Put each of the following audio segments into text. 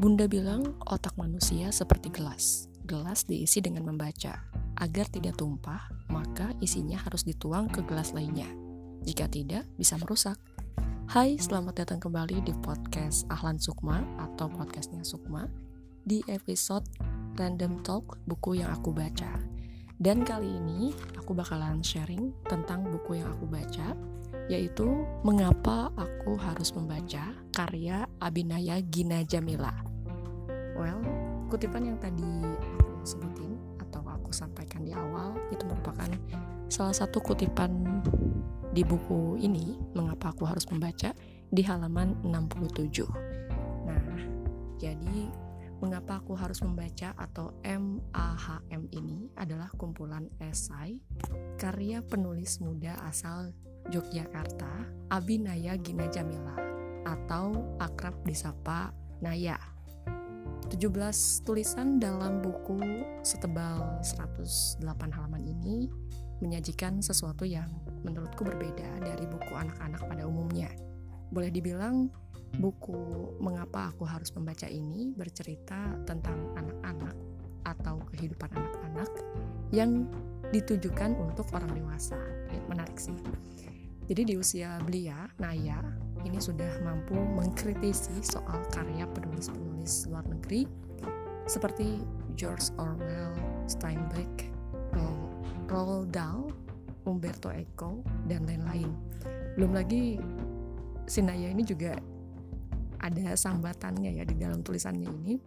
Bunda bilang otak manusia seperti gelas. Gelas diisi dengan membaca. Agar tidak tumpah, maka isinya harus dituang ke gelas lainnya. Jika tidak, bisa merusak. Hai, selamat datang kembali di podcast Ahlan Sukma atau podcastnya Sukma di episode Random Talk buku yang aku baca. Dan kali ini aku bakalan sharing tentang buku yang aku baca yaitu Mengapa Aku Harus Membaca karya Abinaya Gina Jamila. Well, kutipan yang tadi aku sebutin atau aku sampaikan di awal itu merupakan salah satu kutipan di buku ini Mengapa Aku Harus Membaca di halaman 67. Nah, jadi Mengapa Aku Harus Membaca atau MAHM ini adalah kumpulan esai karya penulis muda asal Yogyakarta, Abinaya Gina Jamila atau akrab disapa Naya. 17 tulisan dalam buku setebal 108 halaman ini menyajikan sesuatu yang menurutku berbeda dari buku anak-anak pada umumnya. Boleh dibilang buku Mengapa Aku Harus Membaca ini bercerita tentang anak-anak atau kehidupan anak-anak yang ditujukan untuk orang dewasa. Menarik sih. Jadi di usia belia, Naya ini sudah mampu mengkritisi soal karya penulis-penulis luar negeri seperti George Orwell, Steinbeck, Roald Dahl, Umberto Eco, dan lain-lain. Belum lagi si Naya ini juga ada sambatannya ya di dalam tulisannya ini.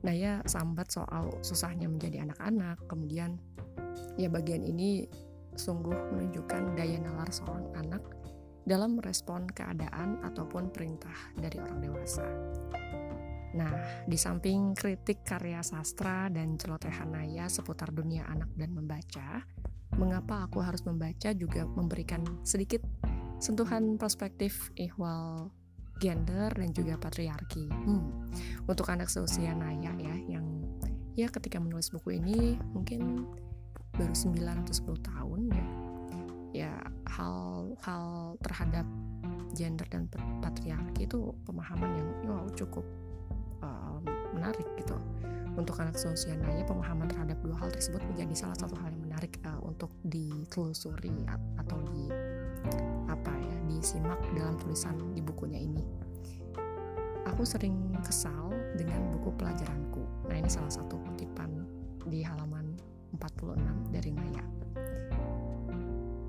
Naya sambat soal susahnya menjadi anak-anak, kemudian ya bagian ini sungguh menunjukkan daya nalar seorang anak dalam merespon keadaan ataupun perintah dari orang dewasa. Nah, di samping kritik karya sastra dan celotehan Naya seputar dunia anak dan membaca, mengapa aku harus membaca juga memberikan sedikit sentuhan perspektif ihwal gender dan juga patriarki. Hmm, untuk anak seusia Naya ya, yang ya ketika menulis buku ini mungkin baru 9 atau 10 tahun ya. Ya hal-hal terhadap gender dan patriarki itu pemahaman yang wow cukup uh, menarik gitu. Untuk anak seusia Naya pemahaman terhadap dua hal tersebut menjadi salah satu hal yang menarik uh, untuk ditelusuri atau di apa ya disimak dalam tulisan di bukunya ini. Aku sering kesal dengan buku pelajaranku. Nah ini salah satu kutipan di halaman 46 dari Naya.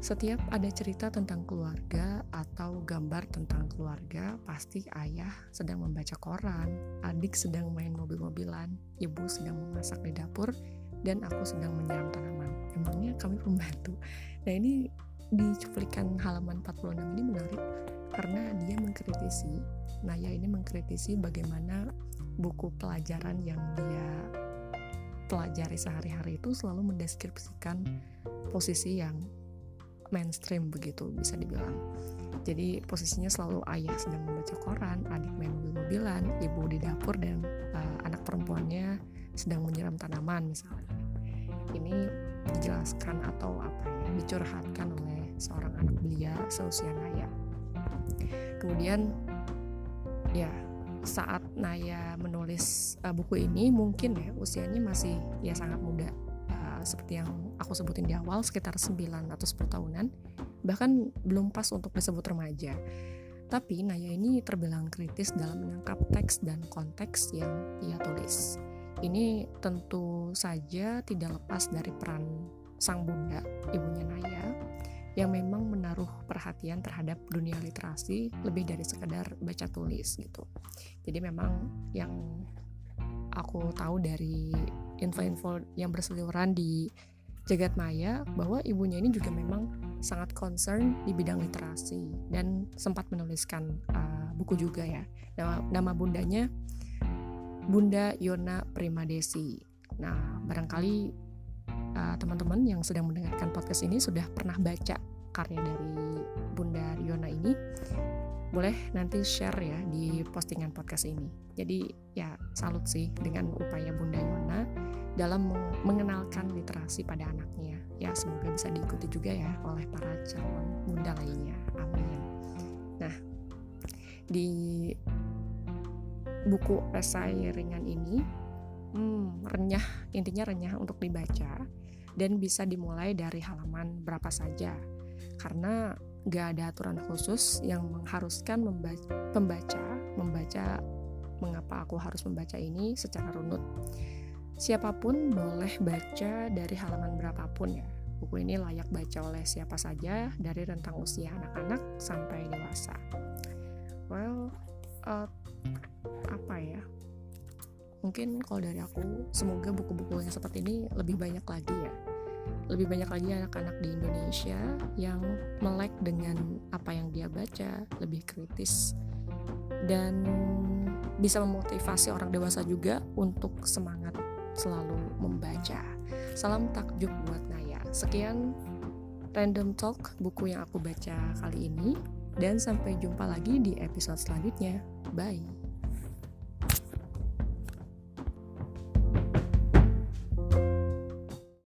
Setiap ada cerita tentang keluarga atau gambar tentang keluarga, pasti ayah sedang membaca koran, adik sedang main mobil-mobilan, ibu sedang memasak di dapur, dan aku sedang menyiram tanaman. Emangnya kami pembantu. Nah ini di cuplikan halaman 46 ini menarik karena dia mengkritisi, Naya ini mengkritisi bagaimana buku pelajaran yang dia pelajari sehari-hari itu selalu mendeskripsikan posisi yang mainstream begitu bisa dibilang. Jadi posisinya selalu ayah sedang membaca koran, adik main mobil-mobilan, ibu di dapur dan uh, anak perempuannya sedang menyiram tanaman misalnya. Ini dijelaskan atau apa ya dicurhatkan oleh seorang anak belia seusia Naya. Kemudian ya saat Naya menulis uh, buku ini mungkin ya usianya masih ya sangat muda. Uh, seperti yang aku sebutin di awal sekitar 9 atau 10 tahunan bahkan belum pas untuk disebut remaja. Tapi Naya ini terbilang kritis dalam menangkap teks dan konteks yang ia tulis. Ini tentu saja tidak lepas dari peran sang bunda ibunya Naya yang memang menaruh perhatian terhadap dunia literasi lebih dari sekedar baca tulis gitu. Jadi memang yang aku tahu dari info-info yang berseliweran di jagat maya bahwa ibunya ini juga memang sangat concern di bidang literasi dan sempat menuliskan uh, buku juga ya. Nama, nama bundanya Bunda Yona Primadesi. Nah, barangkali uh, teman-teman yang sedang mendengarkan podcast ini sudah pernah baca karya dari Bunda Riona ini, boleh nanti share ya di postingan podcast ini. Jadi ya salut sih dengan upaya Bunda Yona dalam mengenalkan literasi pada anaknya. Ya semoga bisa diikuti juga ya oleh para calon bunda lainnya. Amin. Nah, di buku esai ringan ini hmm, renyah, intinya renyah untuk dibaca dan bisa dimulai dari halaman berapa saja karena gak ada aturan khusus yang mengharuskan membaca, pembaca membaca mengapa aku harus membaca ini secara runut. Siapa pun boleh baca dari halaman berapapun ya. Buku ini layak baca oleh siapa saja dari rentang usia anak-anak sampai dewasa. Well, uh, apa ya? Mungkin kalau dari aku, semoga buku-buku yang seperti ini lebih banyak lagi ya lebih banyak lagi anak-anak di Indonesia yang melek dengan apa yang dia baca, lebih kritis dan bisa memotivasi orang dewasa juga untuk semangat selalu membaca. Salam takjub buat Naya. Sekian random talk buku yang aku baca kali ini dan sampai jumpa lagi di episode selanjutnya. Bye.